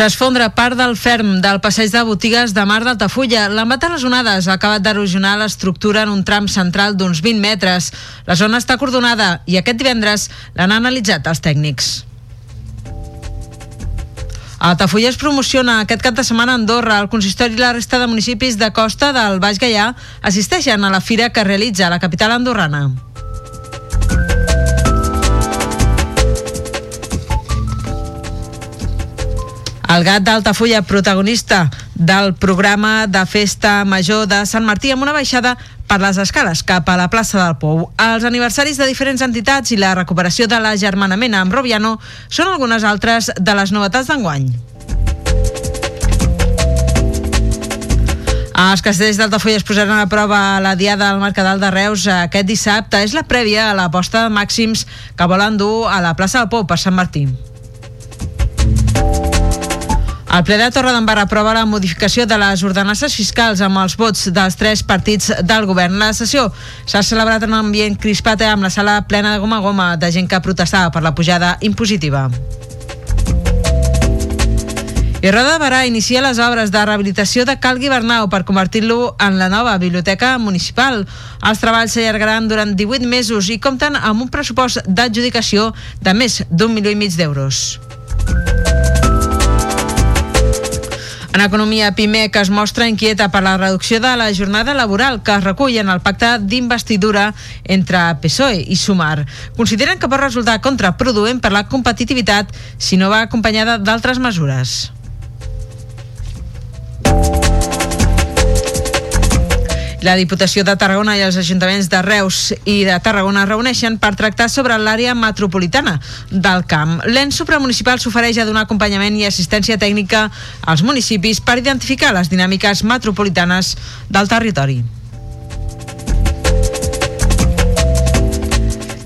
S'esfondra part del ferm del passeig de botigues de Mar d'Altafulla. L'embat de les onades ha acabat d'erosionar l'estructura en un tram central d'uns 20 metres. La zona està acordonada i aquest divendres l'han analitzat els tècnics. Altafulla es promociona aquest cap de setmana a Andorra. El consistori i la resta de municipis de costa del Baix Gaià assisteixen a la fira que realitza la capital andorrana. El gat d'Altafulla, protagonista del programa de festa major de Sant Martí amb una baixada per les escales cap a la plaça del Pou. Els aniversaris de diferents entitats i la recuperació de la germanament amb Robiano són algunes altres de les novetats d'enguany. Els castells d'Altafulla es posaran a prova la diada al Mercadal de Reus aquest dissabte. És la prèvia a la posta de màxims que volen dur a la plaça del Pou per Sant Martí. El ple de Torredembarra aprova la modificació de les ordenances fiscals amb els vots dels tres partits del govern. La sessió s'ha celebrat en un ambient crispat amb la sala plena de goma a goma de gent que protestava per la pujada impositiva. I Roda Barà inicia les obres de rehabilitació de Cal Guibernau per convertir-lo en la nova biblioteca municipal. Els treballs s'allargaran durant 18 mesos i compten amb un pressupost d'adjudicació de més d'un milió i mig d'euros. En economia, PIMEC es mostra inquieta per la reducció de la jornada laboral que es recull en el pacte d'investidura entre PSOE i Sumar. Consideren que pot resultar contraproduent per la competitivitat si no va acompanyada d'altres mesures. La Diputació de Tarragona i els ajuntaments de Reus i de Tarragona reuneixen per tractar sobre l'àrea metropolitana del camp. L'ENS supramunicipal s'ofereix a donar acompanyament i assistència tècnica als municipis per identificar les dinàmiques metropolitanes del territori.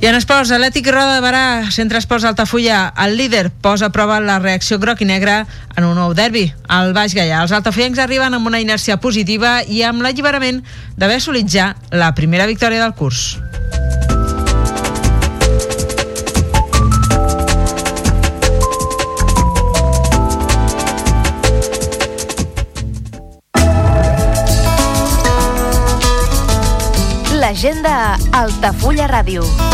I en esports, Atlètic Roda de Barà, Centre Esports Altafulla, el líder posa a prova la reacció groc i negra en un nou derbi, al Baix Gaià. Els altafullencs arriben amb una inèrcia positiva i amb l'alliberament d'haver assolit ja la primera victòria del curs. L'agenda Altafulla Ràdio.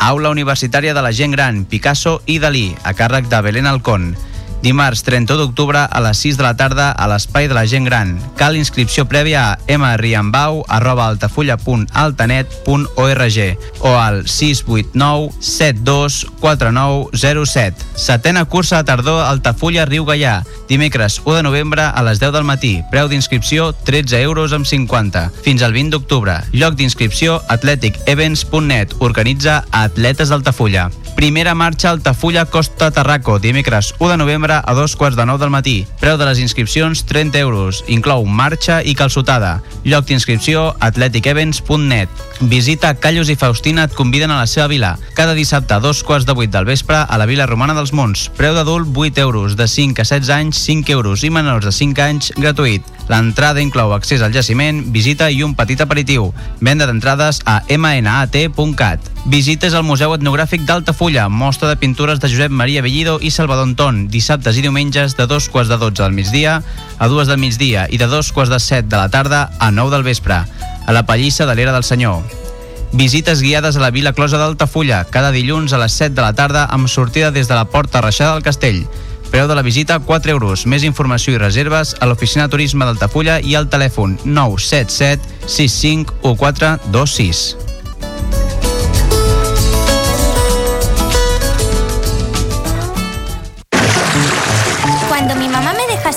Aula Universitària de la Gent Gran, Picasso i Dalí, a càrrec de Belén Alcón. Dimarts 31 d'octubre a les 6 de la tarda a l'Espai de la Gent Gran. Cal inscripció prèvia a mriambau arroba altafulla.altanet.org o al 689 724907. Setena cursa de tardor Altafulla Riu Gaià. Dimecres 1 de novembre a les 10 del matí. Preu d'inscripció 13 euros amb 50. Fins al 20 d'octubre. Lloc d'inscripció atleticevents.net. Organitza Atletes d'Altafulla. Primera marxa Altafulla Costa Tarraco. Dimecres 1 de novembre a dos quarts de nou del matí. Preu de les inscripcions 30 euros. Inclou marxa i calçotada. Lloc d'inscripció atleticevents.net. Visita Callos i Faustina et conviden a la seva vila. Cada dissabte a dos quarts de vuit del vespre a la Vila Romana dels Monts. Preu d'adult 8 euros. De 5 a 16 anys 5 euros i menors de 5 anys gratuït. L'entrada inclou accés al jaciment, visita i un petit aperitiu. Venda d'entrades a mnat.cat. Visites al Museu Etnogràfic d'Altafulla, mostra de pintures de Josep Maria Bellido i Salvador Anton, dissabtes i diumenges de dos quarts de 12 al migdia a dues del migdia i de dos quarts de 7 de la tarda a 9 del vespre, a la Pallissa de l'Era del Senyor. Visites guiades a la Vila Closa d'Altafulla, cada dilluns a les 7 de la tarda amb sortida des de la Porta Reixada del Castell. Preu de la visita 4 euros. Més informació i reserves a l'oficina de turisme d'Altafulla i al telèfon 977 65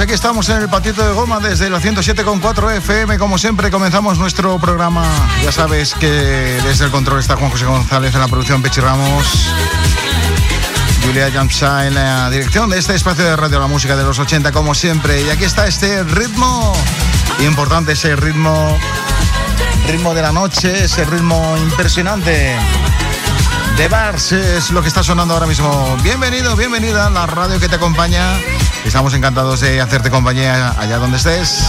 Aquí estamos en el patito de goma desde la 107.4 FM. Como siempre, comenzamos nuestro programa. Ya sabes que desde el control está Juan José González en la producción Pechi Ramos. Julia Jamsa en la dirección de este espacio de radio, la música de los 80, como siempre. Y aquí está este ritmo, importante ese ritmo, ritmo de la noche, ese ritmo impresionante de Bars, es lo que está sonando ahora mismo. Bienvenido, bienvenida a la radio que te acompaña Estamos encantados de hacerte compañía allá donde estés.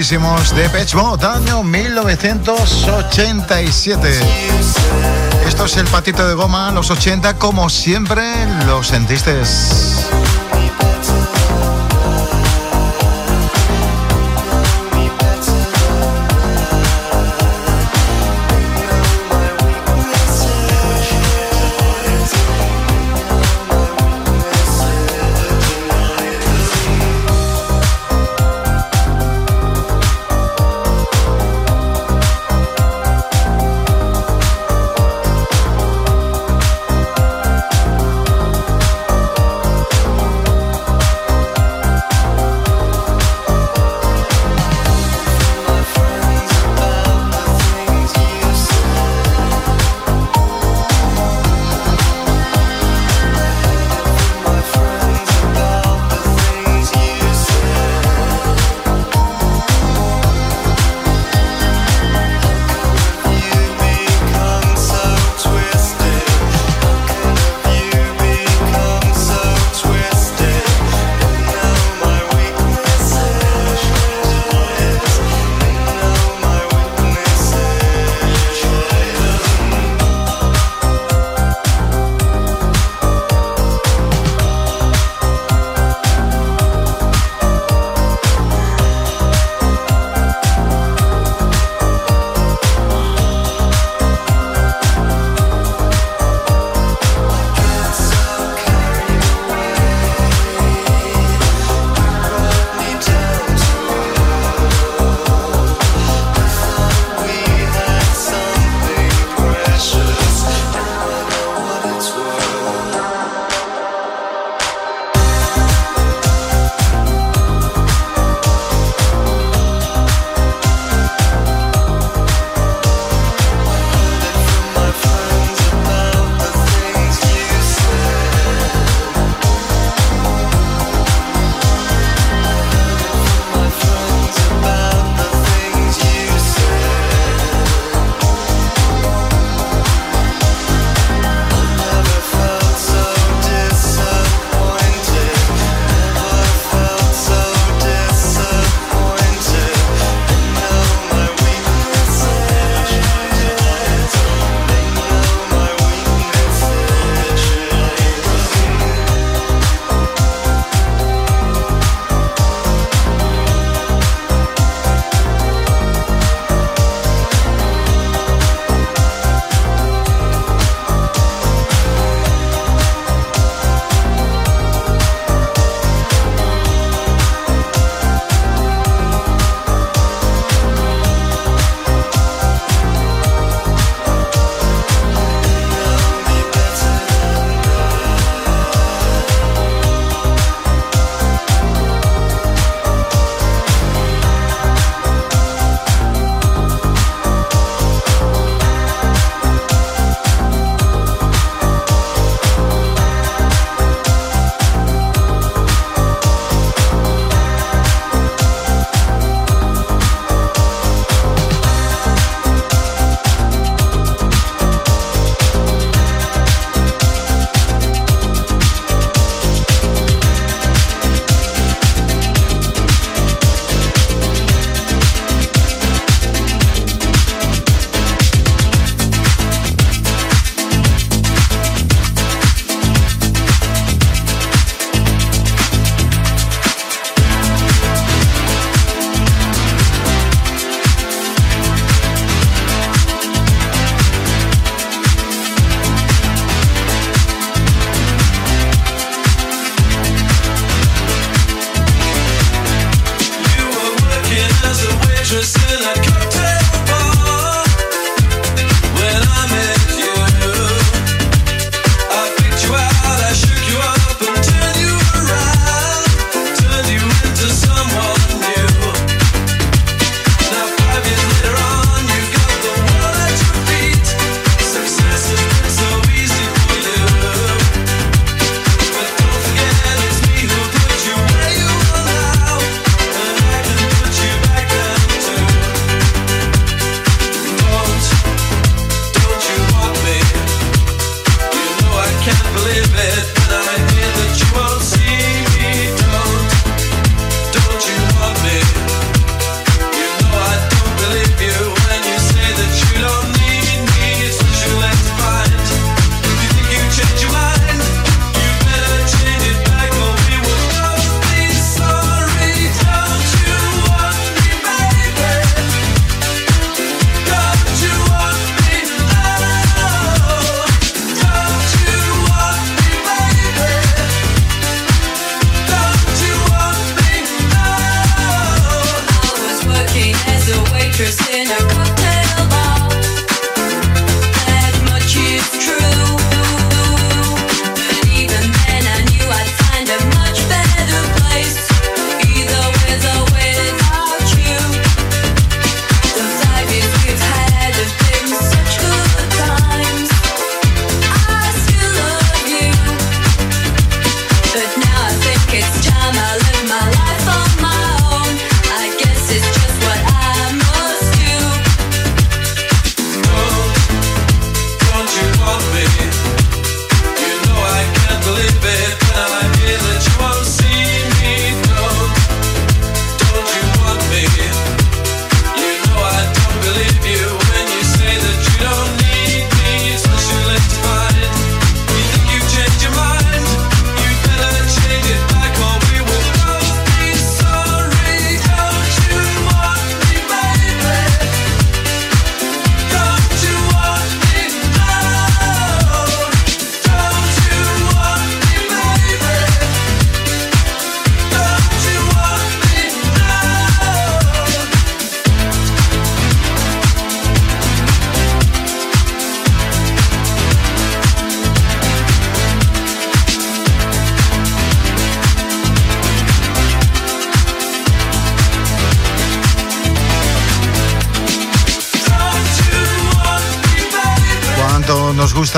Jovencísimos de Mode, año 1987. Esto es el patito de goma, los 80, como siempre lo sentiste.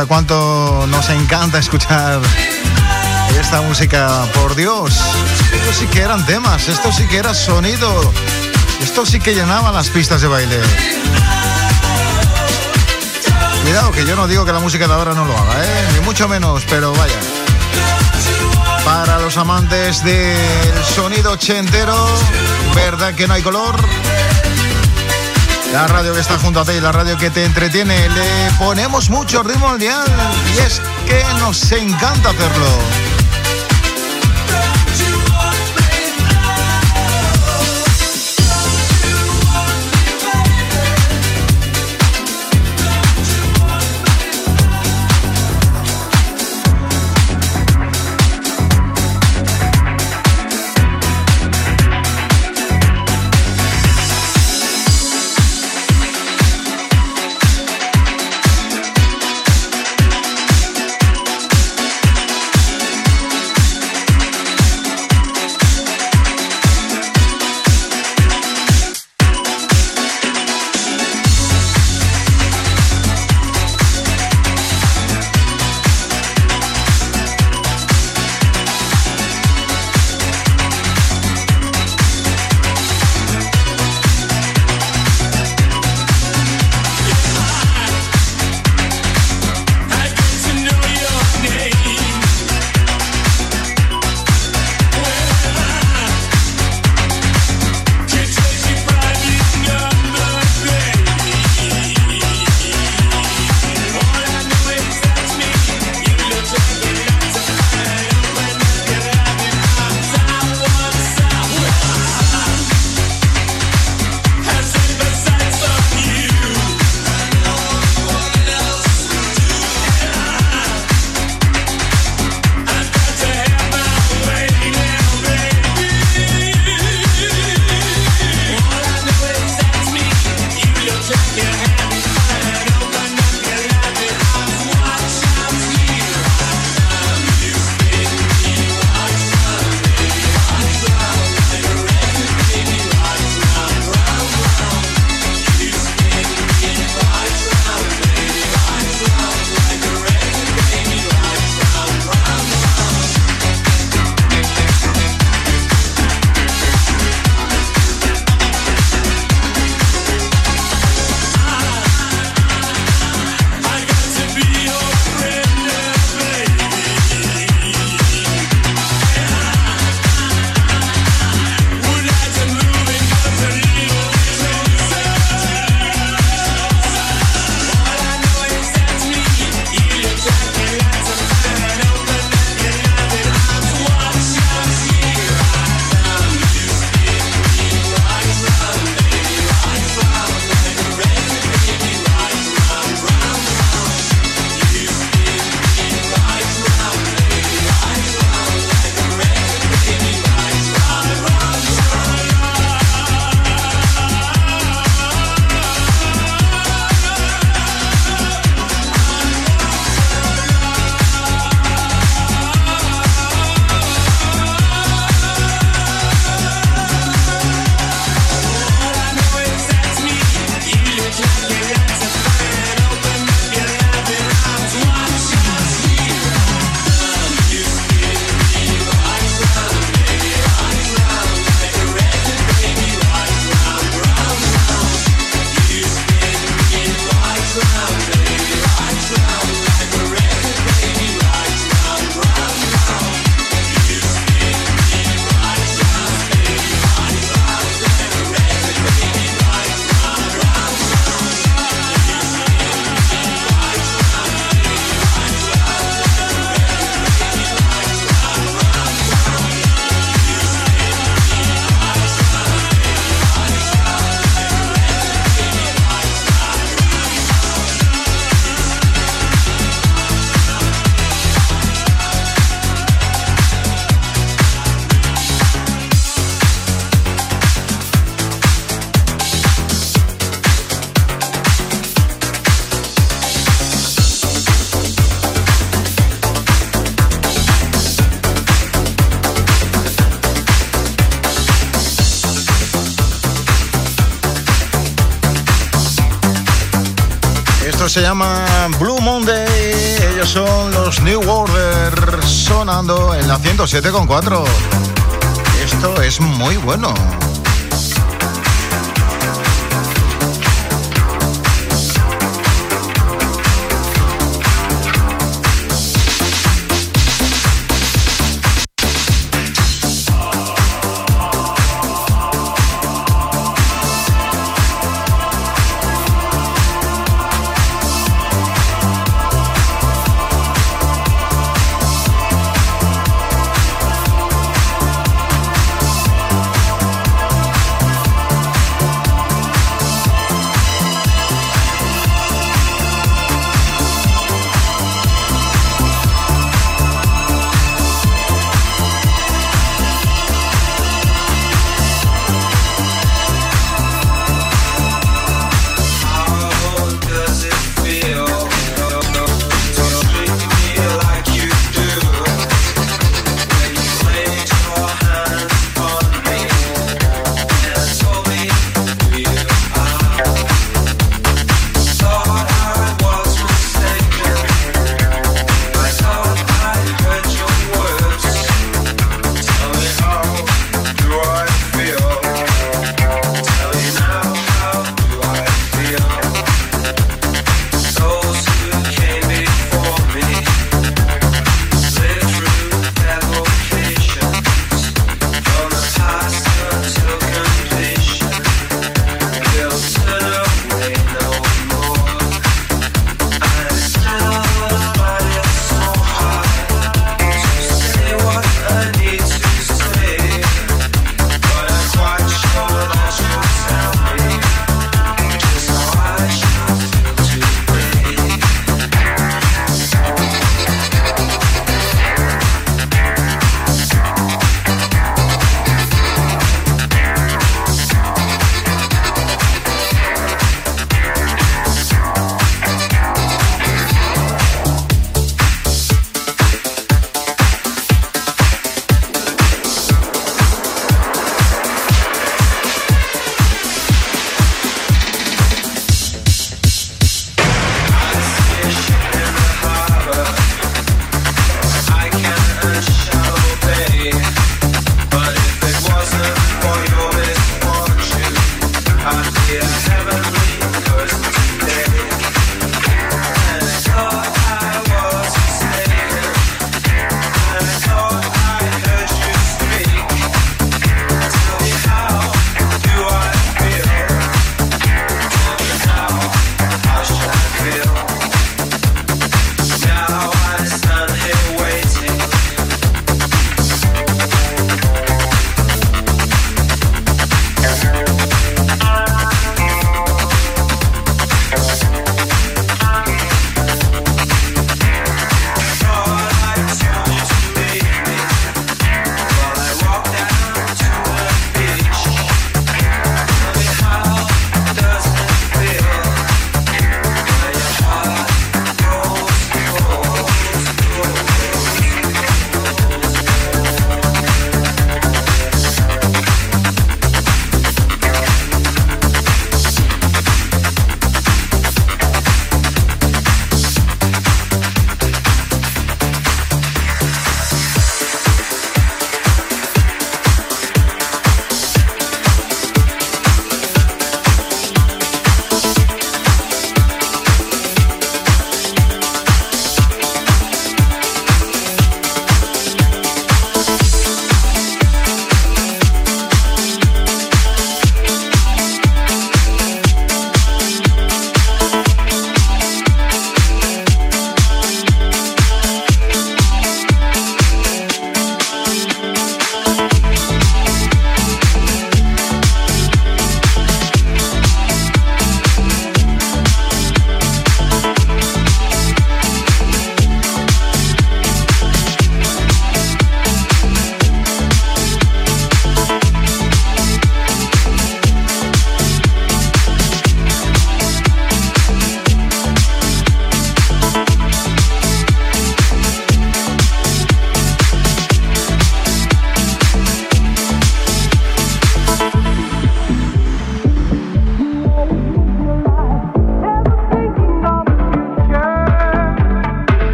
Gusta, cuánto nos encanta escuchar esta música. Por Dios, esto sí que eran temas, esto sí que era sonido, esto sí que llenaba las pistas de baile. Cuidado, que yo no digo que la música de ahora no lo haga, ¿eh? ni mucho menos, pero vaya. Para los amantes del sonido ochentero, ¿verdad que no hay color? La radio que está junto a ti, la radio que te entretiene, le ponemos mucho ritmo al dial y es que nos encanta hacerlo. Se llama Blue Monday Ellos son los New Order sonando en la 107.4. Esto es muy bueno.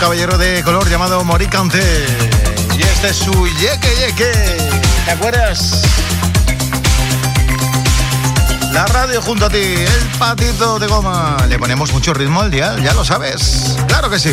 Caballero de color llamado Moricante. Y este es su Yeque Yeque. ¿Te acuerdas? La radio junto a ti, el patito de goma. Le ponemos mucho ritmo al día, ya lo sabes. Claro que sí.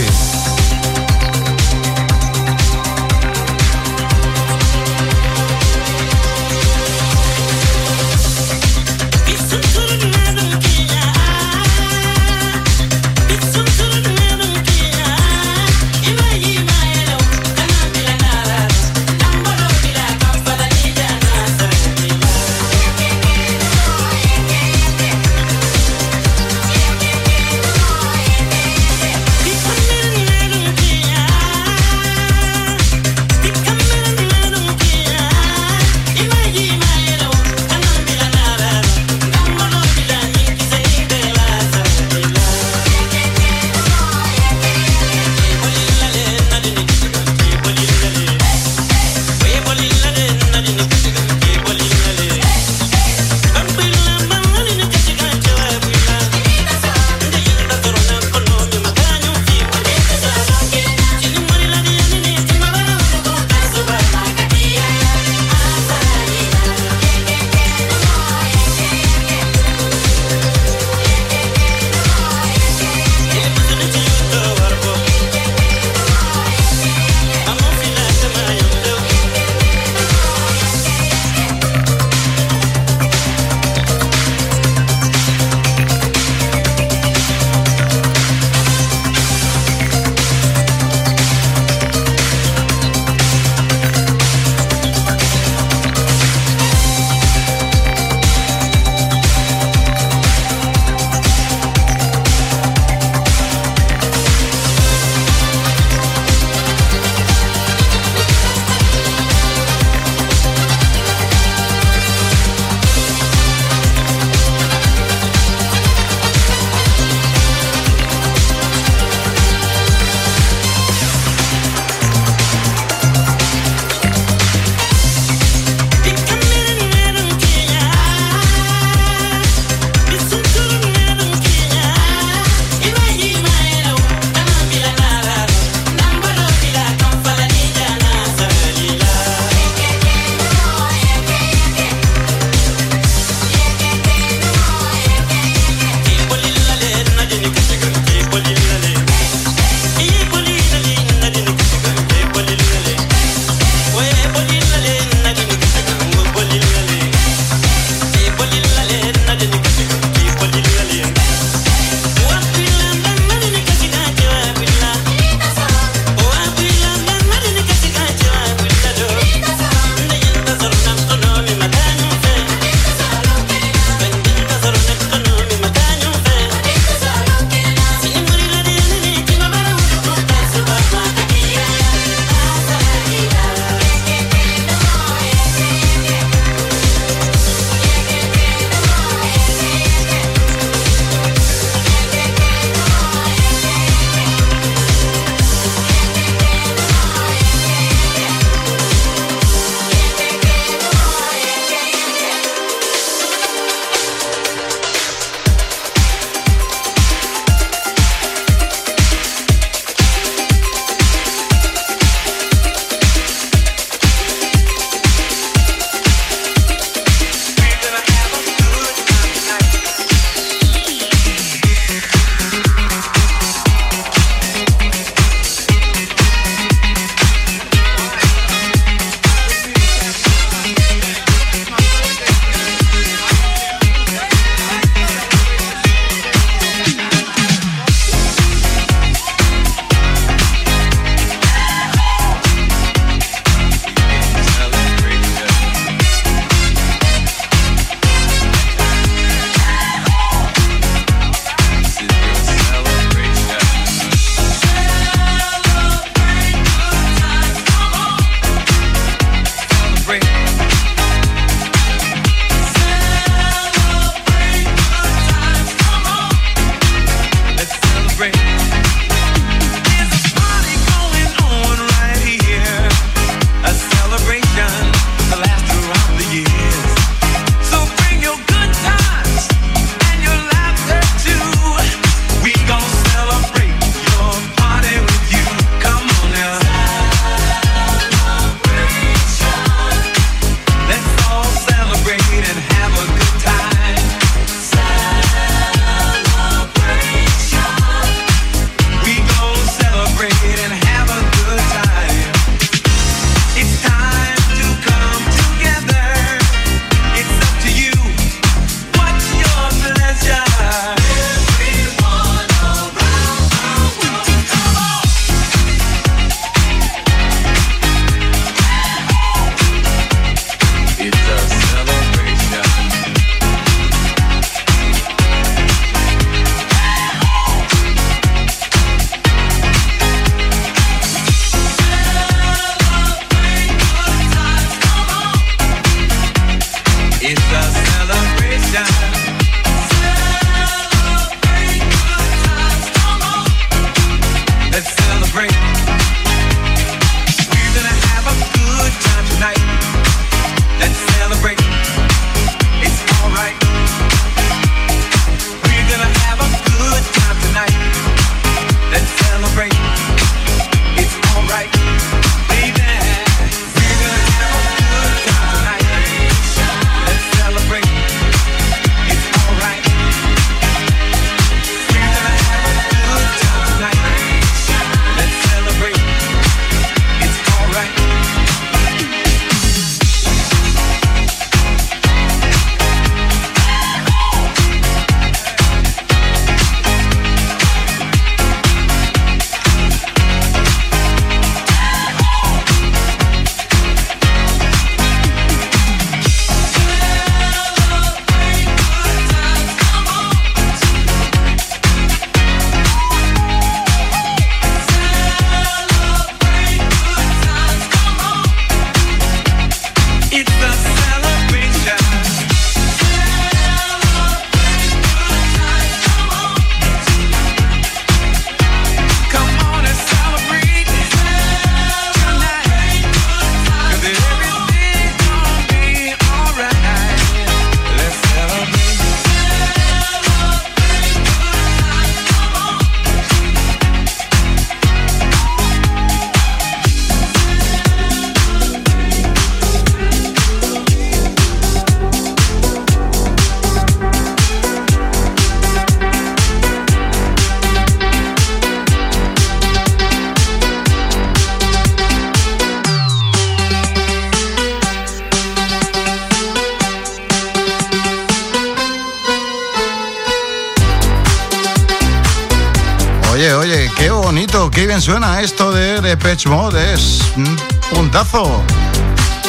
Suena esto de Depeche Mode, es un puntazo.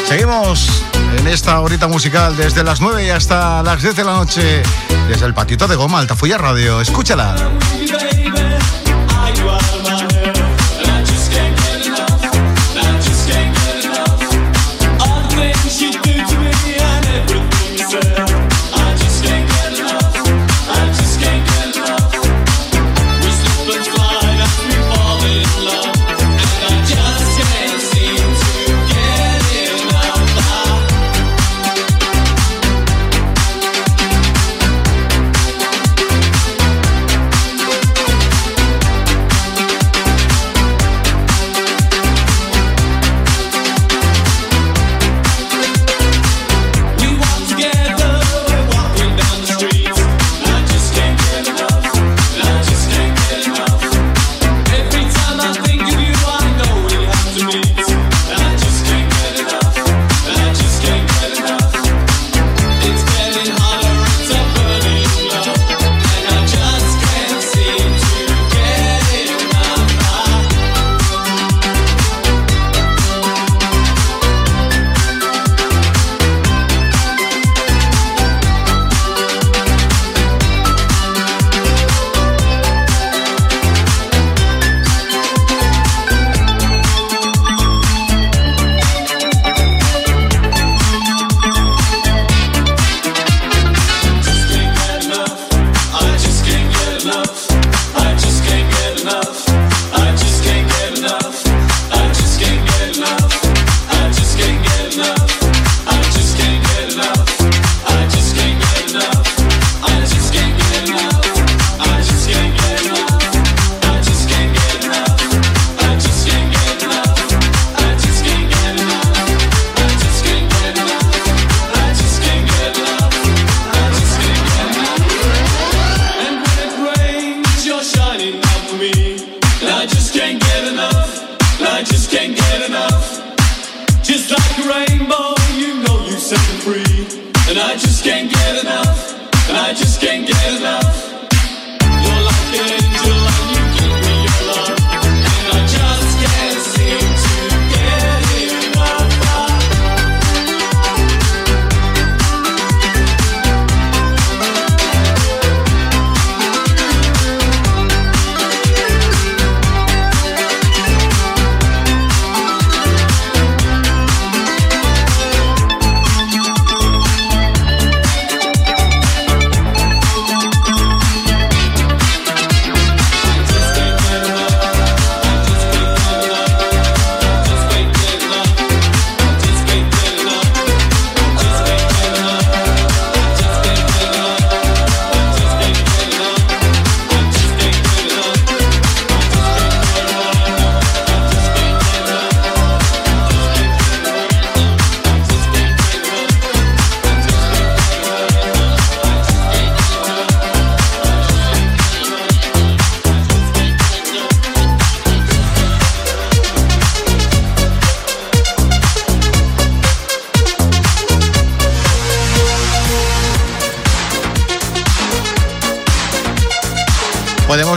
Seguimos en esta horita musical desde las 9 y hasta las 10 de la noche, desde el patito de goma, Altafulla Radio. Escúchala.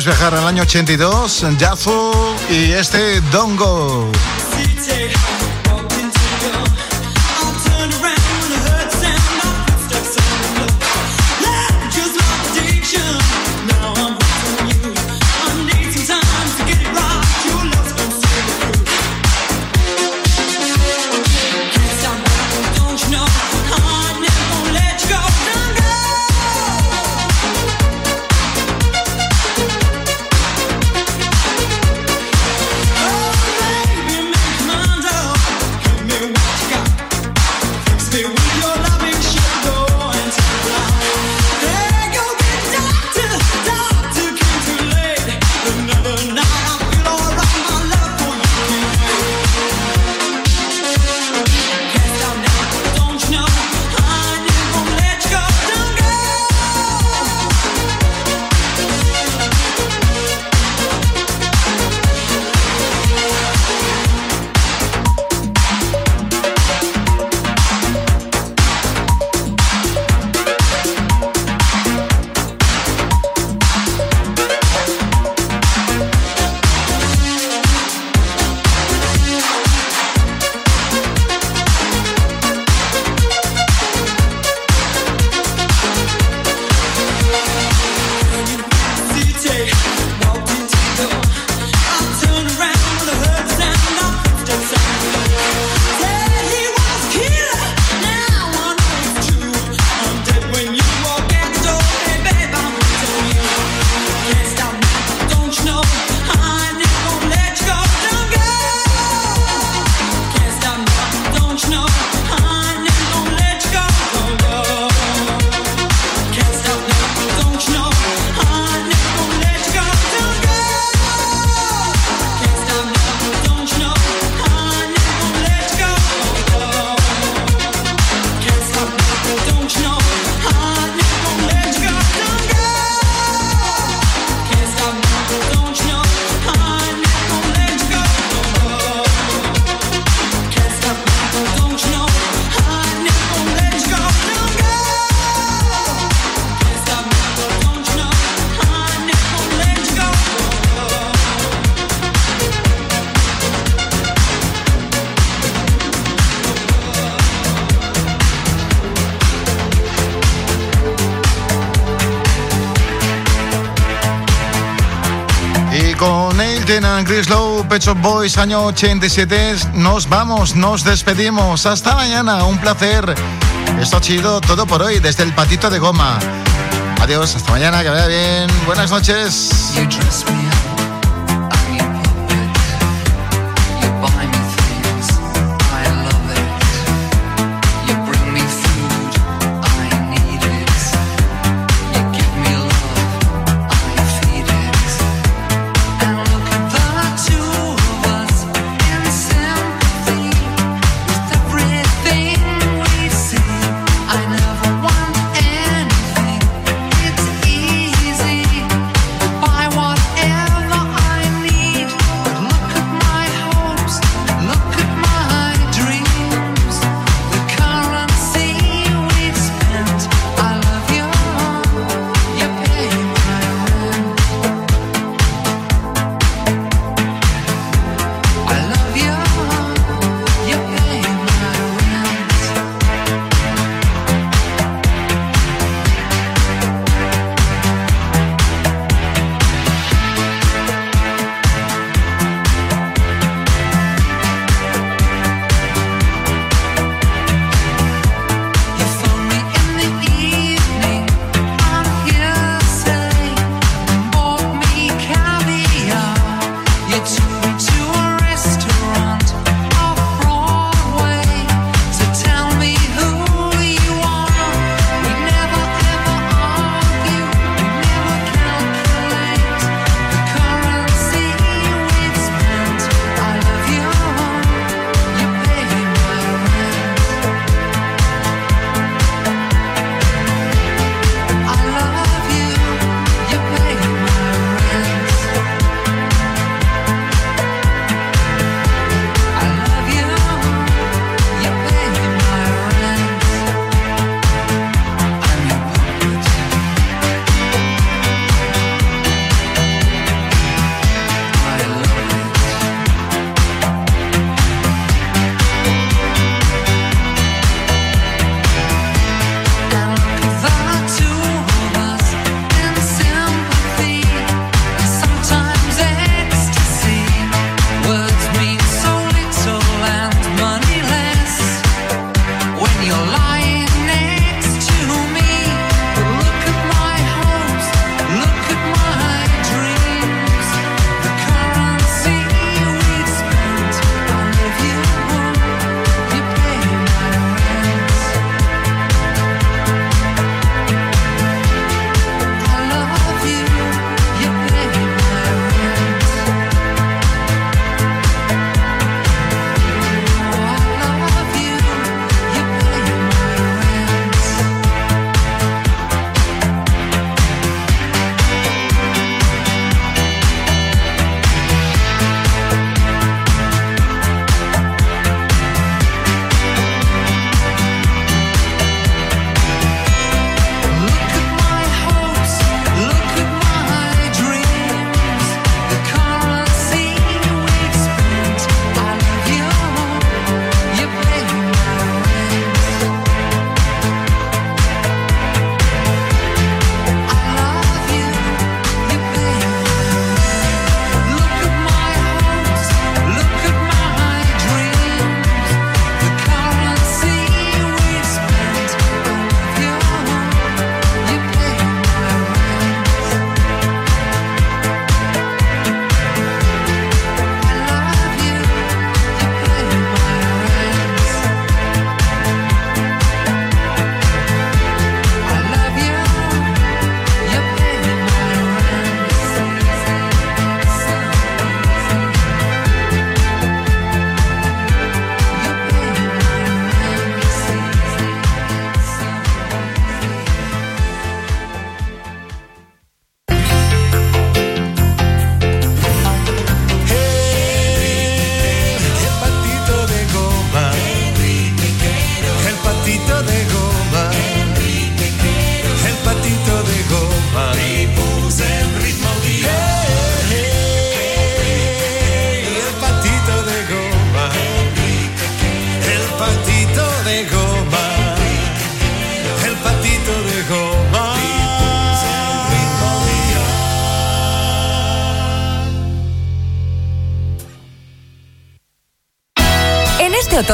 Viajar al año 82, Yazu y este Dongo. Mountain Pet Boys, año 87. Nos vamos, nos despedimos. Hasta mañana, un placer. Esto ha sido todo por hoy desde el patito de goma. Adiós, hasta mañana, que vaya bien. Buenas noches.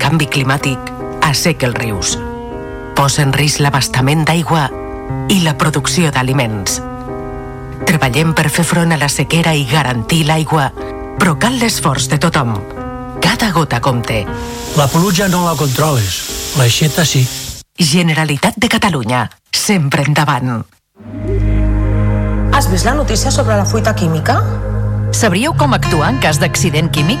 Canvi climàtic asseca els rius, posa en risc l'abastament d'aigua i la producció d'aliments. Treballem per fer front a la sequera i garantir l'aigua, però cal l'esforç de tothom. Cada gota compte. La pluja no la controles, l'aixeta sí. Generalitat de Catalunya, sempre endavant. Has vist la notícia sobre la fuita química? Sabríeu com actuar en cas d'accident químic?